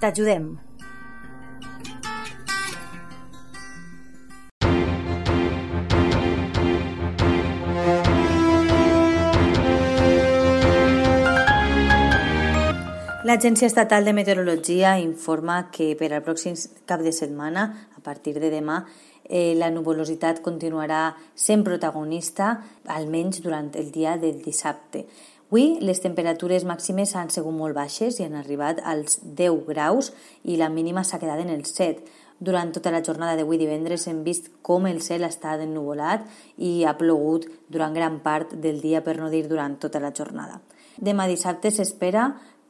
T'ajudem. L'Agència Estatal de Meteorologia informa que per al pròxim cap de setmana, a partir de demà, eh, la nuvolositat continuarà sent protagonista, almenys durant el dia del dissabte. Avui les temperatures màximes han sigut molt baixes i han arribat als 10 graus i la mínima s'ha quedat en els 7. Durant tota la jornada d'avui divendres hem vist com el cel està ennuvolat i ha plogut durant gran part del dia, per no dir durant tota la jornada. Demà dissabte s'espera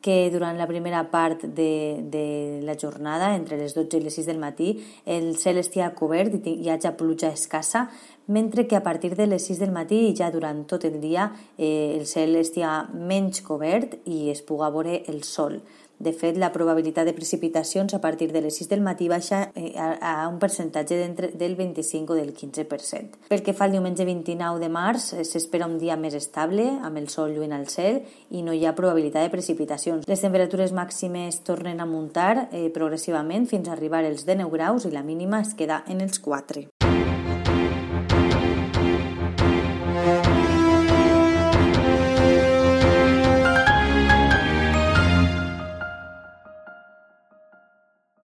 que durant la primera part de, de la jornada, entre les 12 i les 6 del matí, el cel estigui cobert i hi hagi pluja escassa, mentre que a partir de les 6 del matí i ja durant tot el dia eh, el cel estigui menys cobert i es puga veure el sol. De fet, la probabilitat de precipitacions a partir de les 6 del matí baixa eh, a, un percentatge del 25 o del 15%. Pel que fa al diumenge 29 de març, eh, s'espera un dia més estable, amb el sol lluint al cel, i no hi ha probabilitat de precipitacions. Les temperatures màximes tornen a muntar eh, progressivament fins a arribar als 19 graus i la mínima es queda en els 4.